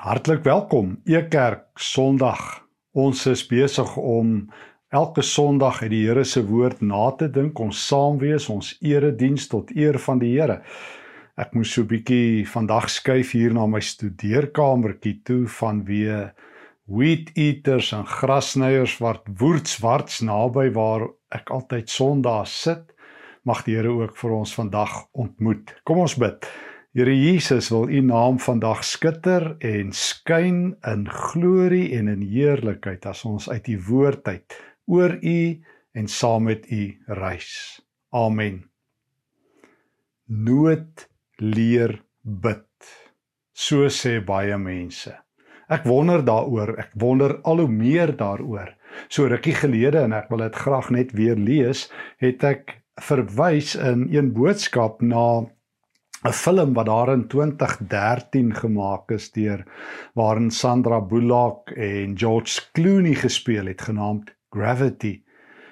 Hartlik welkom Ekerk Sondag. Ons is besig om elke Sondag uit die Here se woord na te dink, ons saam wees, ons erediens tot eer van die Here. Ek moes so 'n bietjie vandag skuif hier na my studeerkamertjie toe vanweë wheat eaters en grasnyers wat woordswarts naby waar ek altyd Sondag sit. Mag die Here ook vir ons vandag ontmoet. Kom ons bid. Here Jesus wil u naam vandag skitter en skyn in glorie en in heerlikheid as ons uit u woord uit oor u en saam met u reis. Amen. Nood leer bid. So sê baie mense. Ek wonder daaroor, ek wonder al hoe meer daaroor. So rukkie gelede en ek wil dit graag net weer lees, het ek verwys in een boodskap na 'n film wat daar in 2013 gemaak is deur waarin Sandra Bullock en George Clooney gespeel het genaamd Gravity.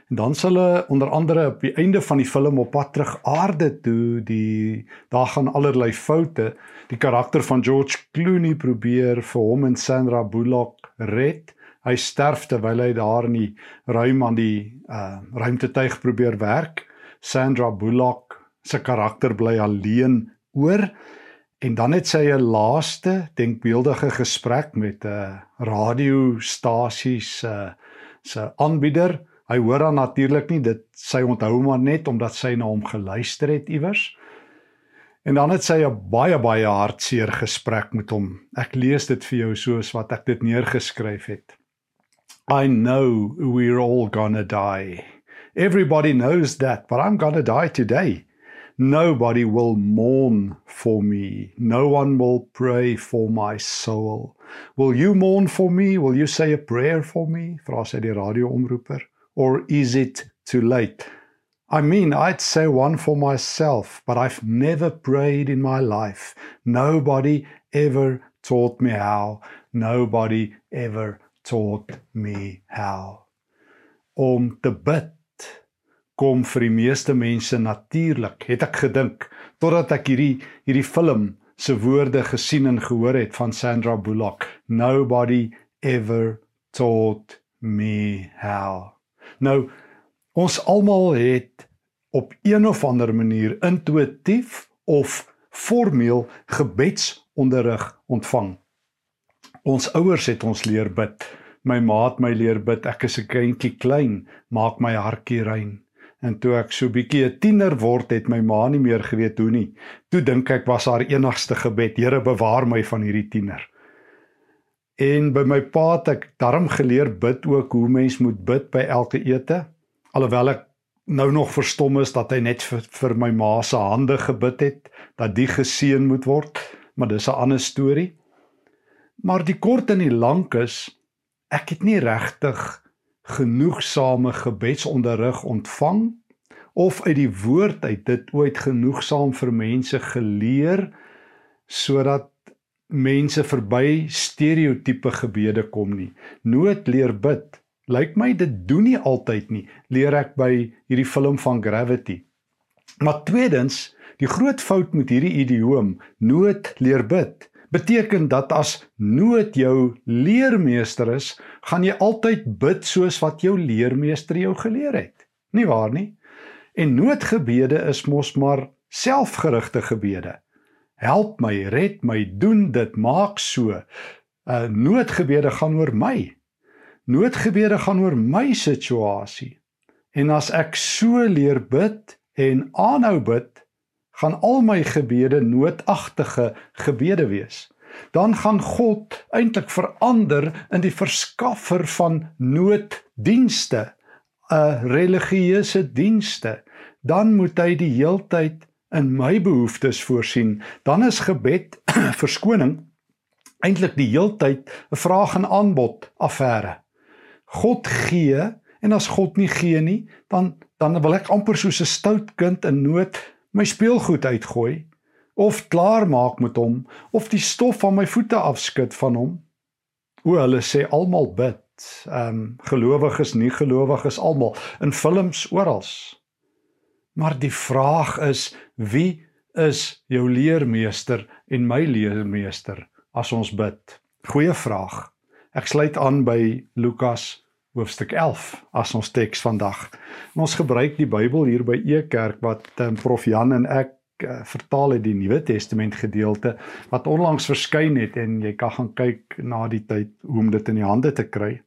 En dan sal hulle onder andere op die einde van die film op pad terug aarde toe, die daar gaan allerlei foute. Die karakter van George Clooney probeer vir hom en Sandra Bullock red. Hy sterf terwyl hy daar in die ruim aan die uh ruimtetuig probeer werk. Sandra Bullock se karakter bly alleen oor en dan het sy 'n laaste denkbeeldige gesprek met 'n radiostasie se se aanbieder. Hy hoor dan natuurlik nie dit sy onthou maar net omdat sy na hom geluister het iewers. En dan het sy 'n baie baie hartseer gesprek met hom. Ek lees dit vir jou soos wat ek dit neergeskryf het. I know we're all gonna die. Everybody knows that, but I'm gonna die today. Nobody will mourn for me. No one will pray for my soul. Will you mourn for me? Will you say a prayer for me? Vra sy die radioomroeper. Or is it too late? I mean, I'd say one for myself, but I've never prayed in my life. Nobody ever taught me how. Nobody ever taught me how. Om te bid kom vir die meeste mense natuurlik, het ek gedink, totdat ek hierdie hierdie film se woorde gesien en gehoor het van Sandra Bullock. Nobody ever taught me how. Nou ons almal het op een of ander manier intuïtief of formeel gebedsonderrig ontvang. Ons ouers het ons leer bid. My ma het my leer bid. Ek is 'n kindjie klein, maak my hartjie rein. En toe ek so bietjie 'n tiener word, het my ma nie meer geweet hoe nie. Toe dink ek was haar enigste gebed, Here bewaar my van hierdie tiener. En by my pa het ek darm geleer bid ook hoe mens moet bid by elke ete. Alhoewel ek nou nog verstom is dat hy net vir, vir my ma se hande gebid het dat die geseën moet word, maar dis 'n ander storie. Maar die kort en die lank is ek het nie regtig genoegsame gebedsonderrig ontvang of uit die woord uit dit ooit genoegsaam vir mense geleer sodat mense verby stereotipe gebede kom nie. Nood leer bid. Lyk my dit doen nie altyd nie. Leer ek by hierdie film van Gravity. Maar tweedens, die groot fout met hierdie idioom, nood leer bid, beteken dat as nood jou leermeester is, gaan jy altyd bid soos wat jou leermeester jou geleer het. Nie waar nie? En noodgebede is mos maar selfgerigte gebede. Help my, red my, doen dit, maak so. 'n uh, Noodgebede gaan oor my. Noodgebede gaan oor my situasie. En as ek so leer bid en aanhou bid, gaan al my gebede noodagtige gebede wees. Dan gaan God eintlik verander in die verskaffer van nooddienste, 'n uh, religieuse dienste. Dan moet hy die heeltyd in my behoeftes voorsien. Dan is gebed verskoning eintlik die heeltyd 'n vraag en aanbod affære. God gee en as God nie gee nie, dan dan wil ek amper soos 'n stout kind in nood my speelgoed uitgooi of klaar maak met hom of die stof van my voete afskud van hom. O, hulle sê almal bid. Ehm um, gelowiges, nie gelowiges almal in films oral. Maar die vraag is wie is jou leermeester en my leermeester as ons bid? Goeie vraag. Ek sluit aan by Lukas hoofstuk 11 as ons teks vandag. En ons gebruik die Bybel hier by Ekerk wat um, Prof Jan en ek uh, vertaal het die Nuwe Testament gedeelte wat onlangs verskyn het en jy kan gaan kyk na die tyd hoe om dit in die hande te kry.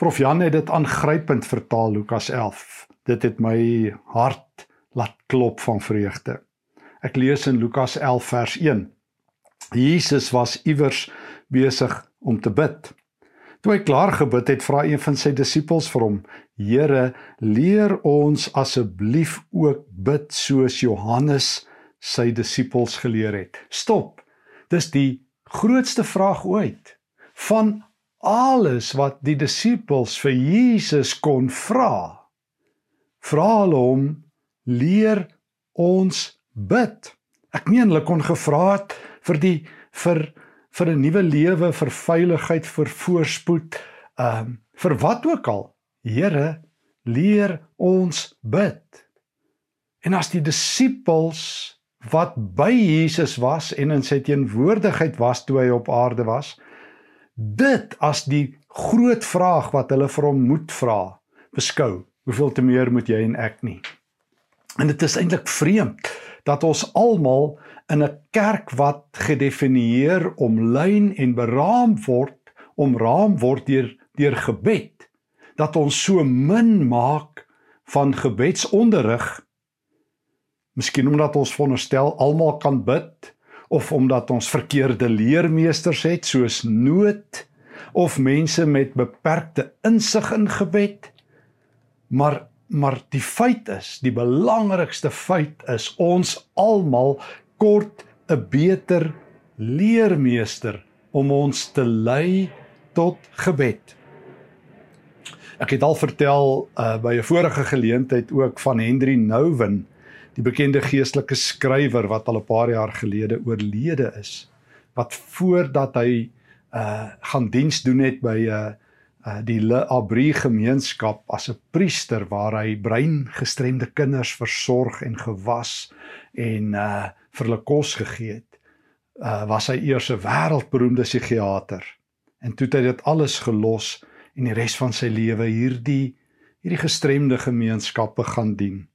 Prof Jan het dit aangrypend vertaal Lukas 11. Dit het my hart laat klop van vreugde. Ek lees in Lukas 11 vers 1. Jesus was iewers besig om te bid. Toe hy klaar gebid het, vra een van sy disippels vir hom: "Here, leer ons asseblief ook bid soos Johannes sy disippels geleer het." Stop. Dis die grootste vraag ooit. Van alles wat die disippels vir Jesus kon vra, vra hulle hom: "Leer ons bid." Ek meen hulle kon gevra het vir die vir vir 'n nuwe lewe, vir veiligheid, vir voorspoed, ehm um, vir wat ook al. Here, leer ons bid. En as die disippels wat by Jesus was en in sy teenwoordigheid was toe hy op aarde was, dit as die groot vraag wat hulle vir hom moet vra, beskou, hoeveel te meer moet jy en ek nie? En dit is eintlik vreemd dat ons almal in 'n kerk wat gedefinieer omlyn en beraam word, omraam word deur deur gebed, dat ons so min maak van gebedsonderrig. Miskien omdat ons veronderstel almal kan bid of omdat ons verkeerde leermeesters het soos nood of mense met beperkte insig in gebed. Maar maar die feit is, die belangrikste feit is ons almal kort 'n beter leermeester om ons te lei tot gebed. Ek het al vertel uh, by 'n vorige geleentheid ook van Henry Nouwen, die bekende geestelike skrywer wat al 'n paar jaar gelede oorlede is, wat voordat hy uh gaan diens doen het by 'n uh, uh, die Le Abri gemeenskap as 'n priester waar hy breingestremde kinders versorg en gewas en uh vir hulle kos gegee het, uh, was hy eers 'n wêreldberoemde psigiater. En toe het hy dit alles gelos en die res van sy lewe hierdie hierdie gestremde gemeenskappe gaan dien.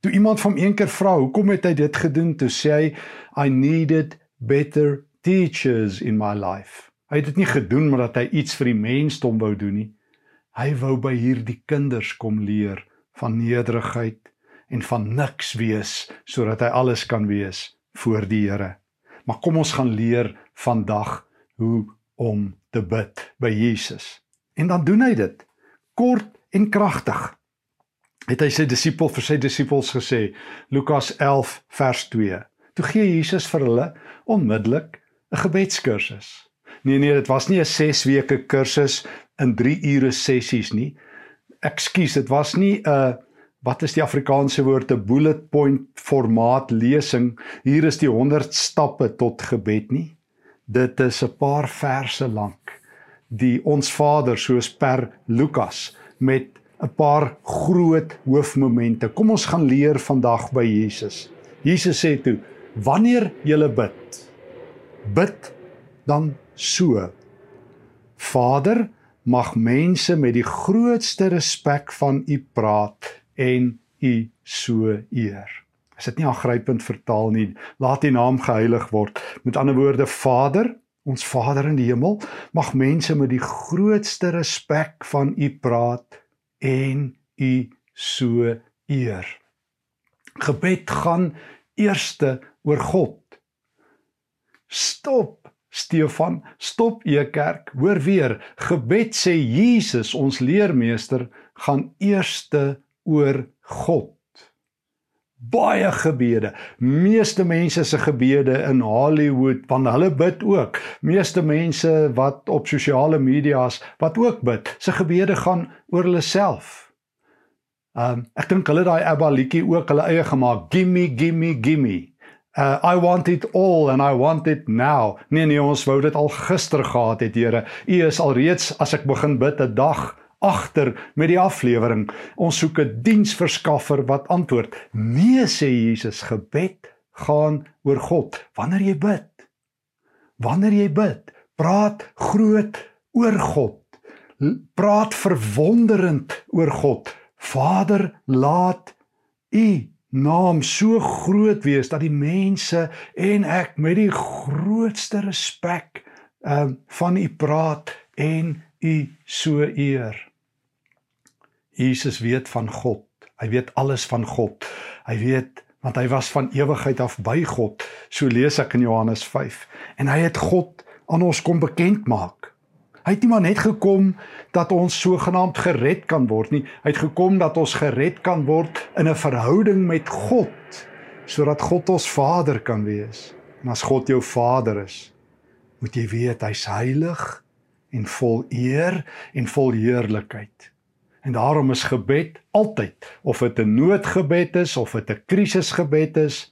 Toe iemand van een keer vra, "Hoekom het hy dit gedoen?" toe sê hy, "I needed better teachers in my life." Hy het dit nie gedoen omdat hy iets vir die mensdom wou doen nie. Hy wou by hierdie kinders kom leer van nederigheid en van niks wees sodat hy alles kan wees voor die Here. Maar kom ons gaan leer vandag hoe om te bid by Jesus. En dan doen hy dit kort en kragtig. Het hy sy disipel vir sy disippels gesê Lukas 11 vers 2. Toe gee Jesus vir hulle onmiddellik 'n gebedskursus. Nee nee, dit was nie 'n 6 weke kursus in 3 ure sessies nie. Ekskuus, dit was nie 'n wat is die Afrikaanse woord? 'n bullet point formaat lesing. Hier is die 100 stappe tot gebed nie. Dit is 'n paar verse lank. Die ons Vader soos per Lukas met 'n paar groot hoofmomente. Kom ons gaan leer vandag by Jesus. Jesus sê toe wanneer jy bid bid dan so Vader mag mense met die grootste respek van u praat en u so eer. Is dit nie aangrypend vertaal nie? Laat u naam geheilig word. Met ander woorde, Vader, ons Vader in die hemel, mag mense met die grootste respek van u praat en u so eer. Gebed gaan eerste oor God. Stop Stefan, stop e kerk. Hoor weer, gebed sê Jesus, ons leermeester, gaan eerste oor God. Baie gebede. Meeste mense se gebede in Hollywood, want hulle bid ook. Meeste mense wat op sosiale media's wat ook bid, se gebede gaan oor hulle self. Um ek dink hulle daai Abba liedjie ook hulle eie gemaak. Gimme, gimme, gimme. Uh I want it all and I want it now. Nee nee, ons wou dit al gister gehad het, Here. U is alreeds as ek begin bid 'n dag agter met die aflewering. Ons soek 'n diensverskaffer wat antwoord. Nee sê Jesus, gebed gaan oor God. Wanneer jy bid, wanneer jy bid, Praat groot oor God. Praat verwonderend oor God. Vader, laat U naam so groot wees dat die mense en ek met die grootste respek um, van U praat en U so eer. Jesus weet van God. Hy weet alles van God. Hy weet want hy was van ewigheid af by God. So lees ek in Johannes 5 en hy het God aan ons kom bekend maak. Hy het nie maar net gekom dat ons sogenaamd gered kan word nie. Hy het gekom dat ons gered kan word in 'n verhouding met God sodat God ons Vader kan wees. En as God jou Vader is, moet jy weet hy's heilig en vol eer en vol heerlikheid. En daarom is gebed altyd of dit 'n noodgebed is of dit 'n krisisgebed is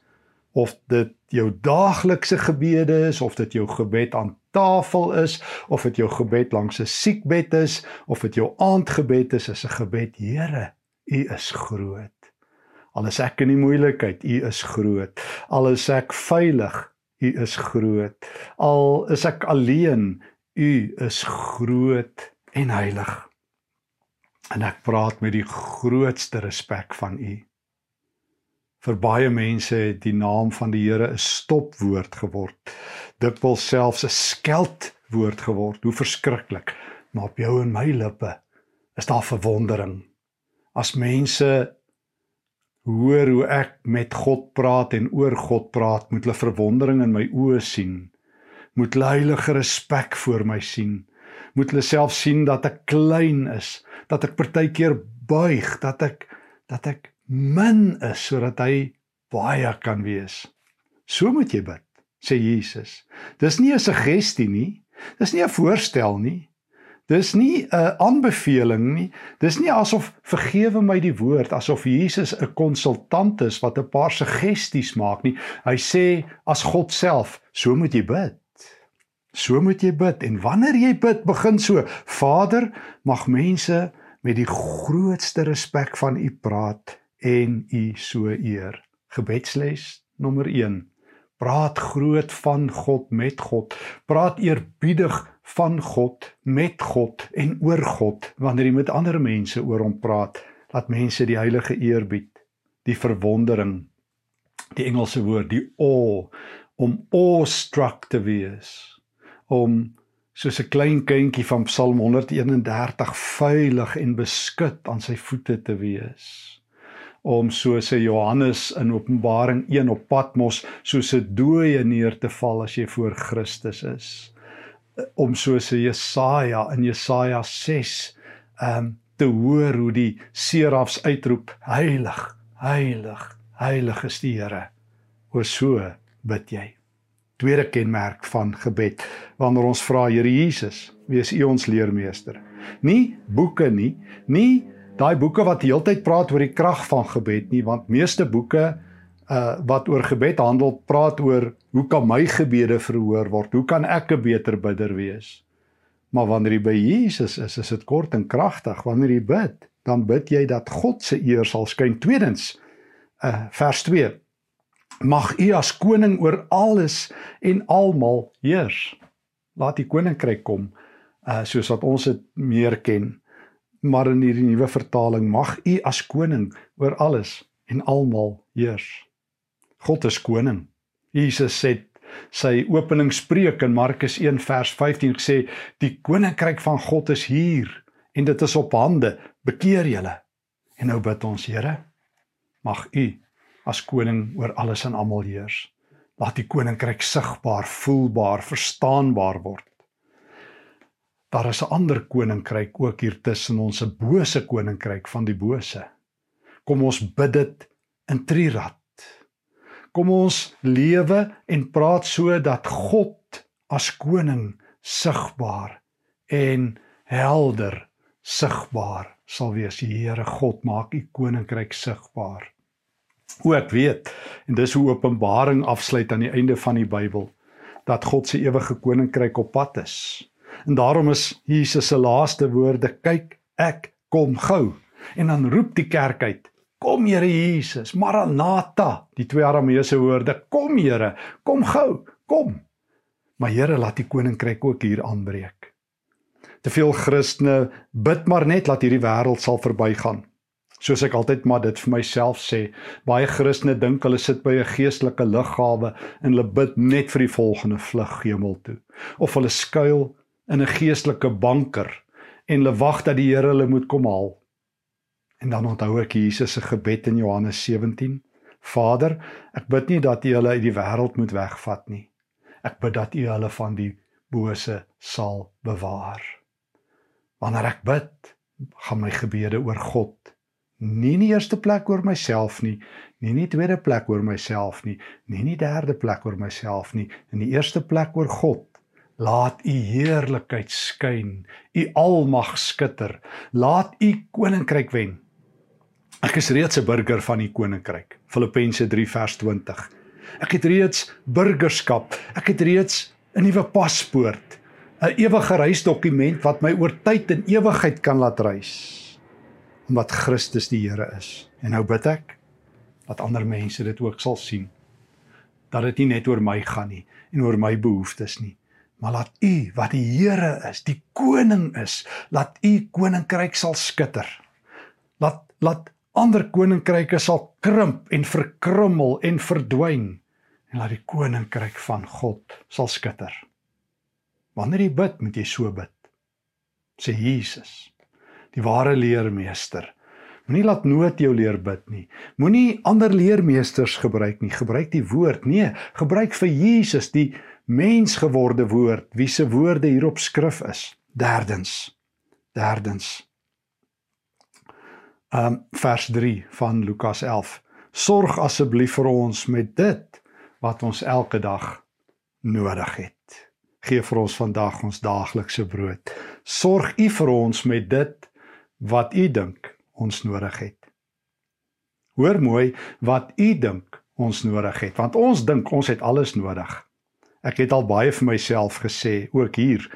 of dit jou daaglikse gebede is of dit jou gebed aan tafel is of dit jou gebed langs 'n siekbed is of dit jou aandgebed is is 'n gebed Here u is groot. Al is ek in die moeilikheid u is groot. Al is ek veilig u is groot. Al is ek alleen u is groot en heilig. En ek praat met die grootste respek van u. Vir baie mense het die naam van die Here 'n stopwoord geword. Dit wil selfs 'n skeldwoord geword. Hoe verskriklik. Maar op jou en my lippe is daar verwondering. As mense hoor hoe ek met God praat en oor God praat, moet hulle verwondering in my oë sien. Moet hulle heilige respek voor my sien. Moet hulle self sien dat ek klein is dat ek partykeer buig, dat ek dat ek min is sodat hy baie kan wees. So moet jy bid, sê Jesus. Dis nie 'n suggestie nie. Dis nie 'n voorstel nie. Dis nie 'n aanbeveling nie. Dis nie asof vergewe my die woord asof Jesus 'n konsultant is wat 'n paar suggesties maak nie. Hy sê as God self, so moet jy bid. So moet jy bid en wanneer jy bid, begin so: Vader, mag mense met die grootste respek van u praat en u so eer. Gebedsles nommer 1. Praat groot van God met God. Praat eerbiedig van God met God en oor God wanneer jy met ander mense oor hom praat. Laat mense die heilige eerbied, die verwondering, die Engelse woord, die awe om awestruck te wees, om soos 'n klein kindjie van Psalm 131 veilig en beskut aan sy voete te wees om soos 'n Johannes in Openbaring 1 op Patmos soos 'n dooie neer te val as jy voor Christus is. Om soos 'n Jesaja in Jesaja 6 um te hoor hoe die serafs uitroep heilig heilig heilig is die Here. O so bid jy. Tweede kenmerk van gebed wanneer ons vra Here Jesus, wees U ons leermeester. Nie boeke nie, nie daai boeke wat heeltyd praat oor die krag van gebed nie, want meeste boeke uh wat oor gebed handel, praat oor hoe kan my gebede verhoor word? Hoe kan ek 'n beter bidder wees? Maar wanneer jy by Jesus is, is dit kort en kragtig. Wanneer jy bid, dan bid jy dat God se eer sal skyn. Tweedens, uh vers 2 mag u as koning oor alles en almal heers. Laat die koninkryk kom uh soos wat ons dit meer ken. Maar in hierdie nuwe vertaling mag u as koning oor alles en almal heers. God is koning. Jesus sê sy openingspreek in Markus 1 vers 15 gesê die koninkryk van God is hier en dit is op hande bekeer julle en nou bid ons Here mag u as koning oor alles en almal heers. Laat die koninkryk sigbaar, voelbaar, verstaanbaar word. Daar is 'n ander koninkryk ook hier tussen ons, 'n bose koninkryk van die bose. Kom ons bid dit in trirat. Kom ons lewe en praat so dat God as koning sigbaar en helder sigbaar sal wees. Die Here God maak u koninkryk sigbaar. O ek weet en dis hoe Openbaring afsluit aan die einde van die Bybel dat God se ewige koninkryk op pad is. En daarom is Jesus se laaste woorde: "Kyk, ek kom gou." En dan roep die kerk uit: "Kom Here Jesus, Maranatha." Die twee Arameese woorde: "Kom Here, kom gou, kom." Maar Here, laat die koninkryk ook hier aanbreek. Te veel Christene bid maar net dat hierdie wêreld sal verbygaan. Soos ek altyd maar dit vir myself sê, baie Christene dink hulle sit by 'n geestelike lughawe en hulle bid net vir die volgende vlug hemel toe. Of hulle skuil in 'n geestelike banker en hulle wag dat die Here hulle moet kom haal. En dan onthou ek Jesus se gebed in Johannes 17. Vader, ek bid nie dat U hulle uit die wêreld moet wegvat nie. Ek bid dat U hulle van die bose sal bewaar. Wanneer ek bid, gaan my gebede oor God nie in die eerste plek oor myself nie, nie in die tweede plek oor myself nie, nie in die derde plek oor myself nie, in die eerste plek oor God. Laat u heerlikheid skyn, u almag skitter. Laat u koninkryk wen. Ek is reeds 'n burger van die koninkryk. Filippense 3 vers 20. Ek het reeds burgerskap. Ek het reeds 'n nuwe paspoort, 'n ewige reisdokument wat my oor tyd en ewigheid kan laat reis omdat Christus die Here is. En nou bid ek dat ander mense dit ook sal sien. Dat dit nie net oor my gaan nie en oor my behoeftes nie, maar laat U wat die Here is, die koning is, laat U koninkryk sal skitter. Laat laat ander koninkryke sal krimp en verkrummel en verdwyn en laat die koninkryk van God sal skitter. Wanneer jy bid, moet jy so bid. Sê Jesus die ware leermeester. Moenie laat nood jou leer bid nie. Moenie ander leermeesters gebruik nie. Gebruik die woord. Nee, gebruik vir Jesus die mensgeworde woord, wie se woorde hier op skrif is. Derdens. Derdens. Um vers 3 van Lukas 11. Sorg asseblief vir ons met dit wat ons elke dag nodig het. Gee vir ons vandag ons daaglikse brood. Sorg U vir ons met dit wat u dink ons nodig het. Hoor mooi wat u dink ons nodig het, want ons dink ons het alles nodig. Ek het al baie vir myself gesê, ook hier.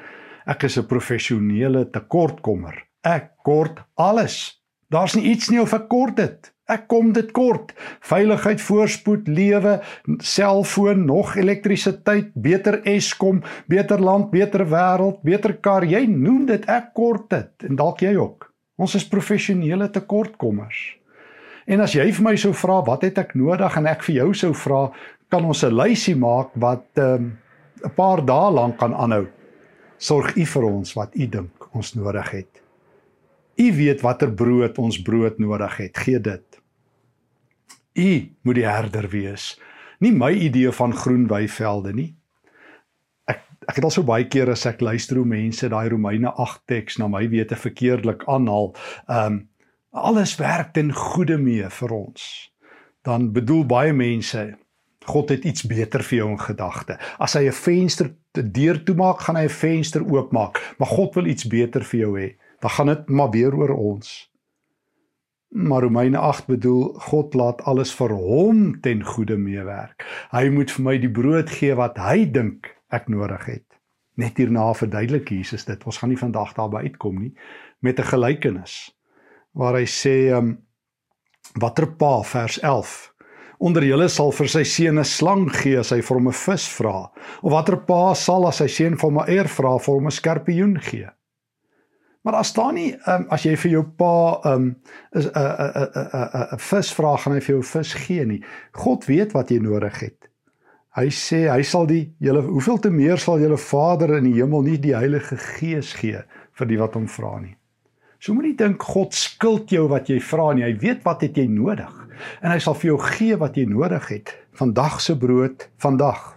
Ek is 'n professionele tekortkommer. Ek kort alles. Daar's nie iets nie of ek kort dit. Ek kom dit kort. Veiligheid, voorspoed, lewe, selfoon, nog elektrisiteit, beter Eskom, beter land, beter wêreld, beter kar. Jy noem dit ek kort dit en dalk jy ook. Ons is professionele tekortkommers. En as jy vir my sou vra wat het ek nodig en ek vir jou sou vra, kan ons 'n lysie maak wat ehm, 'n um, paar dae lank kan aanhou. Sorg U vir ons wat U dink ons nodig het. U weet watter brood ons brood nodig het. Gee dit. U moet die herder wees. Nie my idee van groen weivelde nie ek het al so baie keer as ek luister hoe mense daai Romeine 8 teks na my wete verkeerdelik aanhaal, ehm um, alles werk ten goeie mee vir ons. Dan bedoel baie mense God het iets beter vir jou in gedagte. As hy 'n venster te deur toemaak, gaan hy 'n venster oopmaak, maar God wil iets beter vir jou hê. Dan gaan dit maar weer oor ons. Maar Romeine 8 bedoel God laat alles vir hom ten goeie meewerk. Hy moet vir my die brood gee wat hy dink ek nodig het. Net hierna verduidelik Jesus dit. Ons gaan nie vandag daarby uitkom nie met 'n gelykenis waar hy sê um watter pa vers 11 onder julle sal vir sy seun 'n slang gee as hy vir hom 'n vis vra of watter pa sal as sy seun vir hom 'n eier vra vir hom 'n skorpioen gee. Maar as staan nie um, as jy vir jou pa um is 'n 'n 'n 'n 'n vis vra gaan hy vir jou vis gee nie. God weet wat jy nodig het. Hy sê hy sal die julle hoeveel te meer sal julle Vader in die hemel nie die Heilige Gees gee vir die wat hom vra nie. So moenie dink God skuld jou wat jy vra nie. Hy weet wat het jy nodig en hy sal vir jou gee wat jy nodig het. Vandag se brood vandag.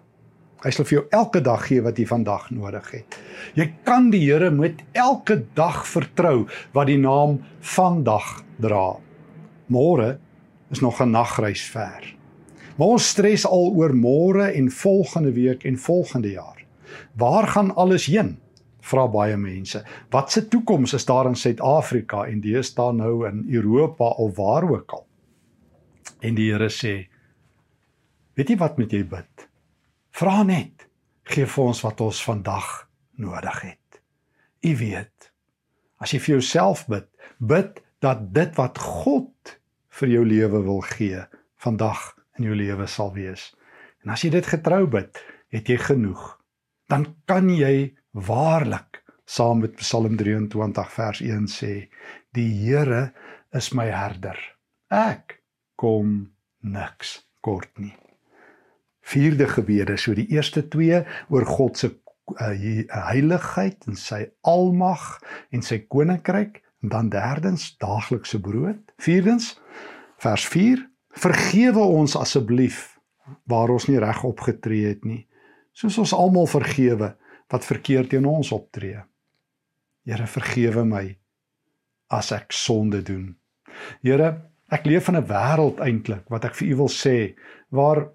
Hy sal vir jou elke dag gee wat jy vandag nodig het. Jy kan die Here met elke dag vertrou wat die naam vandag dra. Môre is nog 'n nagreis ver. Maar ons stres al oor môre en volgende week en volgende jaar. Waar gaan alles heen? Vra baie mense. Wat se toekoms is daar in Suid-Afrika en dis daar nou in Europa of waar ook al? En die Here sê: Weet jy wat moet jy bid? Vra net. Gee vir ons wat ons vandag nodig het. U weet. As jy vir jouself bid, bid dat dit wat God vir jou lewe wil gee, vandag in jou lewe sal wees. En as jy dit getrou bid, het jy genoeg. dan kan jy waarlik saam met Psalm 23 vers 1 sê: Die Here is my herder. Ek kom niks kort nie. Vierde gebede, so die eerste twee oor God se uh, heiligheid en sy almag en sy koninkryk en dan derdens daaglikse brood. Vierdens vers 4 vergewe ons asseblief waar ons nie reg opgetree het nie soos ons almal vergewe wat verkeerd teen ons optree. Here vergewe my as ek sonde doen. Here, ek leef in 'n wêreld eintlik wat ek vir u wil sê waar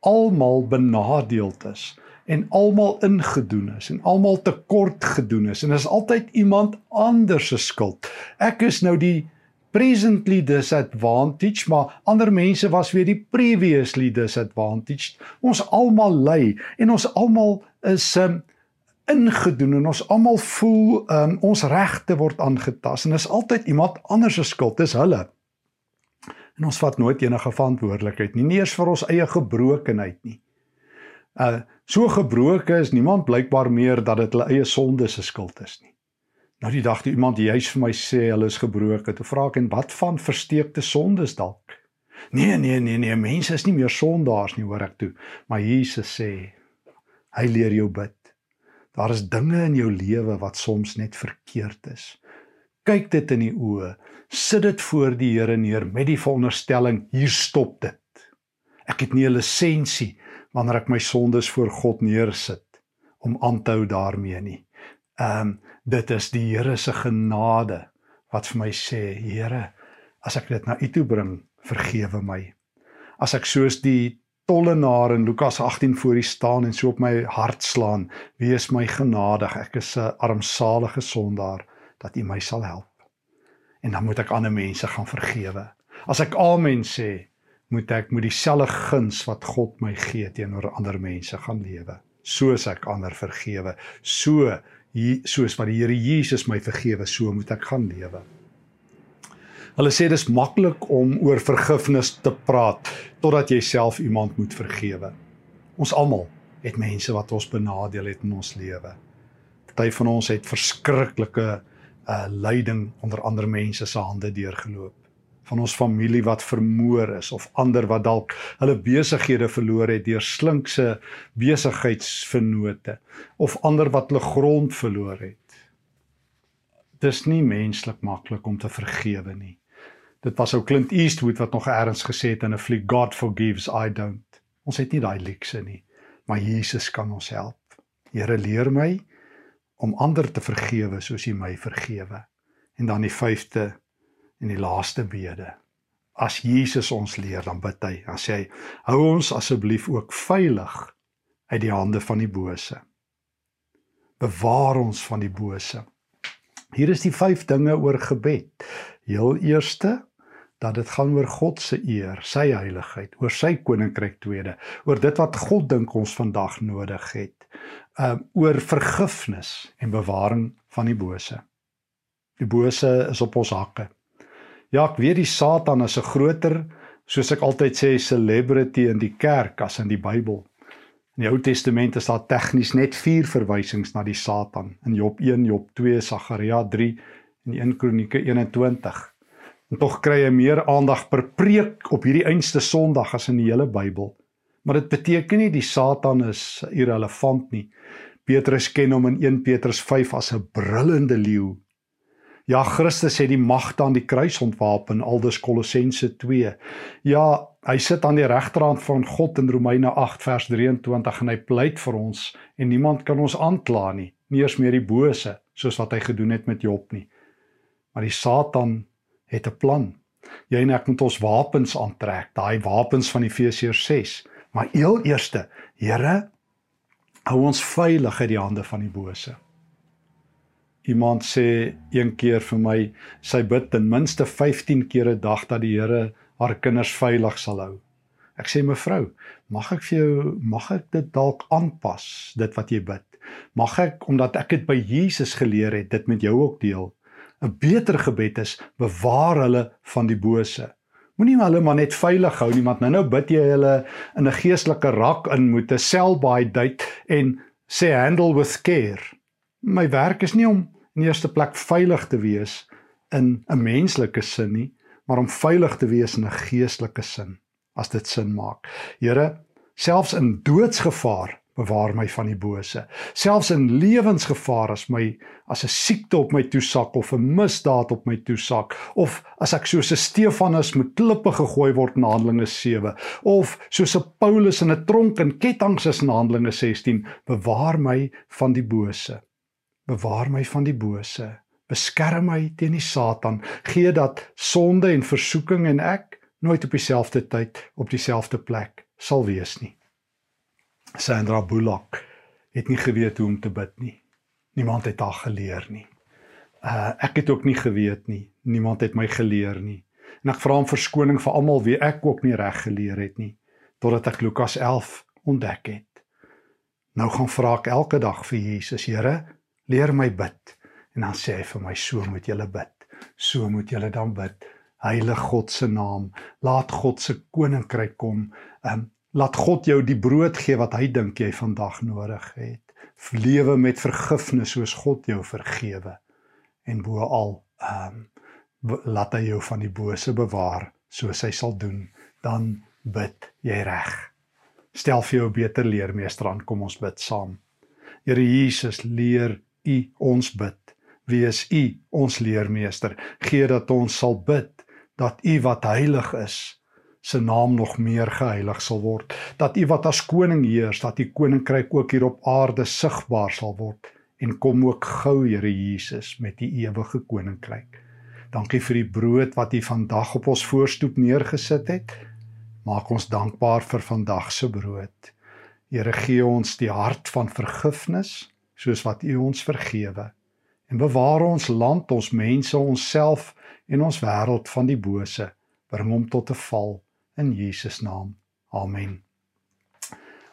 almal benadeeld is en almal ingedoen is en almal tekort gedoen is en is altyd iemand anders se skuld. Ek is nou die presently disadvantaged, maar ander mense was weer die previously disadvantaged. Ons almal ly en ons almal is um, ingedoen en ons almal voel um, ons regte word aangetast en is altyd iemand anders se skuld. Dis hulle. En ons vat nooit enige verantwoordelikheid nie, nie eers vir ons eie gebrokenheid nie. Uh so gebroke is niemand blykbaar meer dat dit hulle eie sonde se skuld is nie. Nou die dag toe iemand juis vir my sê hulle is gebroke, toe vra ek en wat van versteekte sondes dalk? Nee, nee, nee, nee, mense is nie meer sondaars nie, hoor ek toe. Maar Jesus sê hy leer jou bid. Daar is dinge in jou lewe wat soms net verkeerd is. Kyk dit in die oë. Sit dit voor die Here neer met die veronderstelling hier stop dit. Ek het nie 'n lisensie wanneer ek my sondes voor God neersit om aan te hou daarmee nie. Ehm um, dit is die Here se genade wat vir my sê, Here, as ek dit na U toe bring, vergewe my. As ek soos die tollenaar in Lukas 18 voor U staan en so op my hart slaan, wees my genadig. Ek is 'n armsalige sondaar dat U my sal help. En dan moet ek ander mense gaan vergewe. As ek amen sê, moet ek met dieselfde guns wat God my gee teenoor ander mense gaan lewe soos ek ander vergewe so soos wat die Here Jesus my vergewe so moet ek gaan lewe Hulle sê dis maklik om oor vergifnis te praat totdat jy self iemand moet vergewe. Ons almal het mense wat ons benadeel het in ons lewe. Party van ons het verskriklike uh lyding onder ander mense se hande deurgeloop van ons familie wat vermoor is of ander wat dalk hulle besighede verloor het deur slinkse besigheidsvennote of ander wat hulle grond verloor het. Dis nie menslik maklik om te vergewe nie. Dit was ou Clint Eastwood wat nog eers gesê het in 'n fliek God forgives I don't. Ons het nie daai luukse nie, maar Jesus kan ons help. Here leer my om ander te vergewe soos U my vergewe. En dan die 5de en die laaste bede. As Jesus ons leer, dan bid hy, dan sê hy: "Hou ons asseblief ook veilig uit die hande van die bose. Bewaar ons van die bose." Hier is die 5 dinge oor gebed. Heel eerste dat dit gaan oor God se eer, sy heiligheid, oor sy koninkryk tweede, oor dit wat God dink ons vandag nodig het. Um oor vergifnis en bewaring van die bose. Die bose is op ons hakke. Ja, ek weet die Satan is 'n groter, soos ek altyd sê, celebrity in die kerk as in die Bybel. In die Ou Testament is daar tegnies net 4 verwysings na die Satan. In Job 1, Job 2, Sagaria 3 en 1 Kronieke 21. En tog kry hy meer aandag per preek op hierdie einste Sondag as in die hele Bybel. Maar dit beteken nie die Satan is irrelevant nie. Petrus ken hom in 1 Petrus 5 as 'n brullende leeu Ja, Christus het die magte aan die kruis ontwapen, aldus Kolossense 2. Ja, hy sit aan die regterhand van God in Romeine 8 vers 23 en hy pleit vir ons en niemand kan ons aankla nie, nie eers meer die bose soos wat hy gedoen het met Job nie. Maar die Satan het 'n plan. Jy en ek moet ons wapens aantrek, daai wapens van Efesiërs 6. Maar heel eerste, Here, hou ons veilig uit die hande van die bose. Iemand sê een keer vir my, sy bid ten minste 15 keer 'n dag dat die Here haar kinders veilig sal hou. Ek sê mevrou, mag ek vir jou mag ek dit dalk aanpas dit wat jy bid? Mag ek omdat ek dit by Jesus geleer het, dit met jou ook deel? 'n Beter gebed is bewaar hulle van die bose. Moenie hulle maar net veilig hou nie, want nou nou bid jy hulle in 'n geestelike rak in moet 'n sell by date en sê handle with care. My werk is nie om in eerste plek veilig te wees in 'n menslike sin nie, maar om veilig te wees in 'n geestelike sin, as dit sin maak. Here, selfs in doodsgevaar bewaar my van die bose. Selfs in lewensgevaar as my as 'n siekte op my toesak of 'n misdaad op my toesak of as ek soos 'n Stefanus met klippe gegooi word in Handelinge 7 of soos 'n Paulus in 'n tronk in ketTINGS is in Handelinge 16, bewaar my van die bose. Bewaar my van die bose. Beskerm my teen die Satan. Gee dat sonde en versoeking en ek nooit op dieselfde tyd op dieselfde plek sal wees nie. Sandra Bullock het nie geweet hoe om te bid nie. Niemand het haar geleer nie. Uh ek het ook nie geweet nie. Niemand het my geleer nie. En ek vra om verskoning vir almal wie ek ook nie reg geleer het nie totdat ek Lukas 11 ontdek het. Nou gaan vra ek elke dag vir Jesus, Here, leer my bid. En dan sê hy vir my, so moet jy bid. So moet jy dan bid. Heilige God se naam, laat God se koninkryk kom. Um Laat God jou die brood gee wat hy dink jy vandag nodig het. Lewe met vergifnis soos God jou vergewe. En bo al, ehm um, laat hy jou van die bose bewaar soos hy sal doen, dan bid jy reg. Stel vir jou 'n beter leermeester aan, kom ons bid saam. Here Jesus, leer U ons bid. Wees U ons leermeester. Gee dat ons sal bid dat U wat heilig is, se naam nog meer geheilig sal word. Dat u wat as koning heers dat u koninkryk ook hier op aarde sigbaar sal word. En kom ook gou Here Jesus met u ewige koninkryk. Dankie vir die brood wat u vandag op ons voorstoep neergesit het. Maak ons dankbaar vir vandag se brood. Here gee ons die hart van vergifnis soos wat u ons vergewe. En bewaar ons land ons mense onsself en ons wêreld van die bose. Bring hom tot 'n val in Jesus naam. Amen.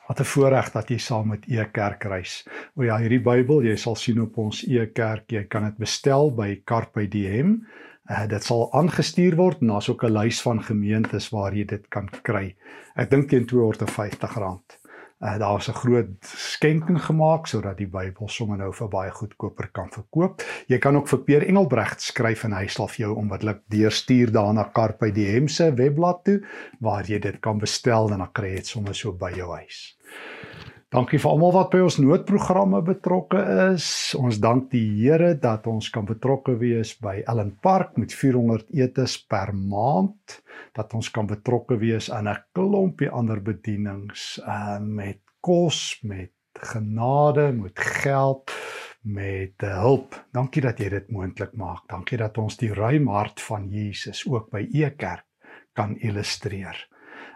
Wat 'n voorreg dat jy saam met E-kerk reis. O ja, hierdie Bybel, jy sal sien op ons E-kerk, jy kan dit bestel by Carpe Diem. Uh, dit sal aangestuur word en daar's ook 'n lys van gemeentes waar jy dit kan kry. Ek dink teen R250. Uh, daar was 'n groot skenking gemaak sodat die Bybel sommer nou vir baie goedkoper kan verkoop. Jy kan ook vir Peer Engelbregt skryf en hy sal vir jou onmiddellik deurstuur daarna Carpe Diem se webblad toe waar jy dit kan bestel en dan kry jy dit sommer so by jou huis. Dankie vir almal wat by ons noodprogramme betrokke is. Ons dank die Here dat ons kan betrokke wees by Ellen Park met 400 etes per maand, dat ons kan betrokke wees aan 'n klompie ander bedienings, uh met kos, met genade, met geld, met hulp. Dankie dat jy dit moontlik maak. Dankie dat ons die ruim hart van Jesus ook by u kerk kan illustreer.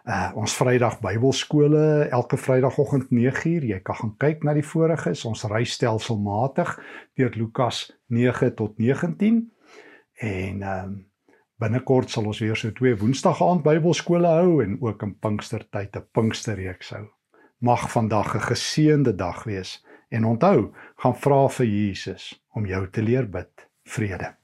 Uh ons Vrydag Bybelskole elke Vrydagoggend 9uur. Jy kan gaan kyk na die voriges. Ons ry stelselmatig deur Lukas 9 tot 19. En ehm um, binnekort sal ons weer so twee Woensdag aand Bybelskole hou en ook in Pinkstertyd 'n Pinksterreeks hou. Mag vandag 'n geseënde dag wees en onthou, gaan vra vir Jesus om jou te leer bid. Vrede.